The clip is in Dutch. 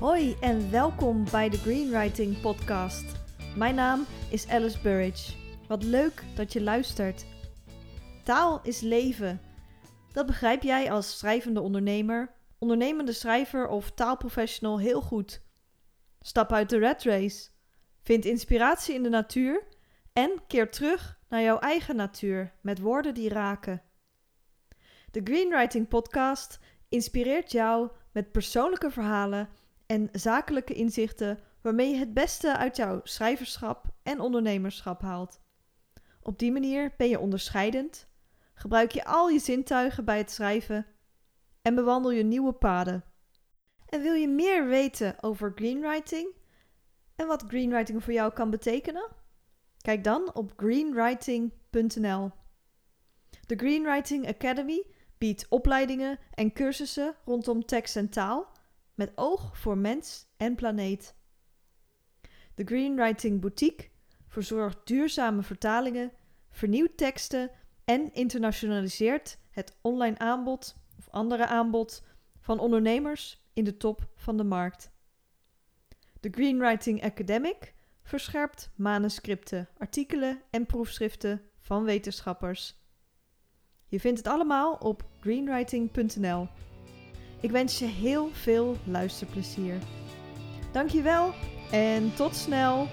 Hoi en welkom bij de Greenwriting Podcast. Mijn naam is Alice Burridge. Wat leuk dat je luistert. Taal is leven. Dat begrijp jij als schrijvende ondernemer, ondernemende schrijver of taalprofessional heel goed. Stap uit de rat race. Vind inspiratie in de natuur en keer terug naar jouw eigen natuur met woorden die raken. De Greenwriting Podcast inspireert jou met persoonlijke verhalen en zakelijke inzichten waarmee je het beste uit jouw schrijverschap en ondernemerschap haalt. Op die manier ben je onderscheidend, gebruik je al je zintuigen bij het schrijven en bewandel je nieuwe paden. En wil je meer weten over greenwriting en wat greenwriting voor jou kan betekenen? Kijk dan op greenwriting.nl. De Greenwriting Academy biedt opleidingen en cursussen rondom tekst en taal met oog voor mens en planeet. De Greenwriting Boutique verzorgt duurzame vertalingen, vernieuwt teksten en internationaliseert het online aanbod of andere aanbod van ondernemers in de top van de markt. De Greenwriting Academic verscherpt manuscripten, artikelen en proefschriften van wetenschappers. Je vindt het allemaal op greenwriting.nl. Ik wens je heel veel luisterplezier. Dankjewel en tot snel!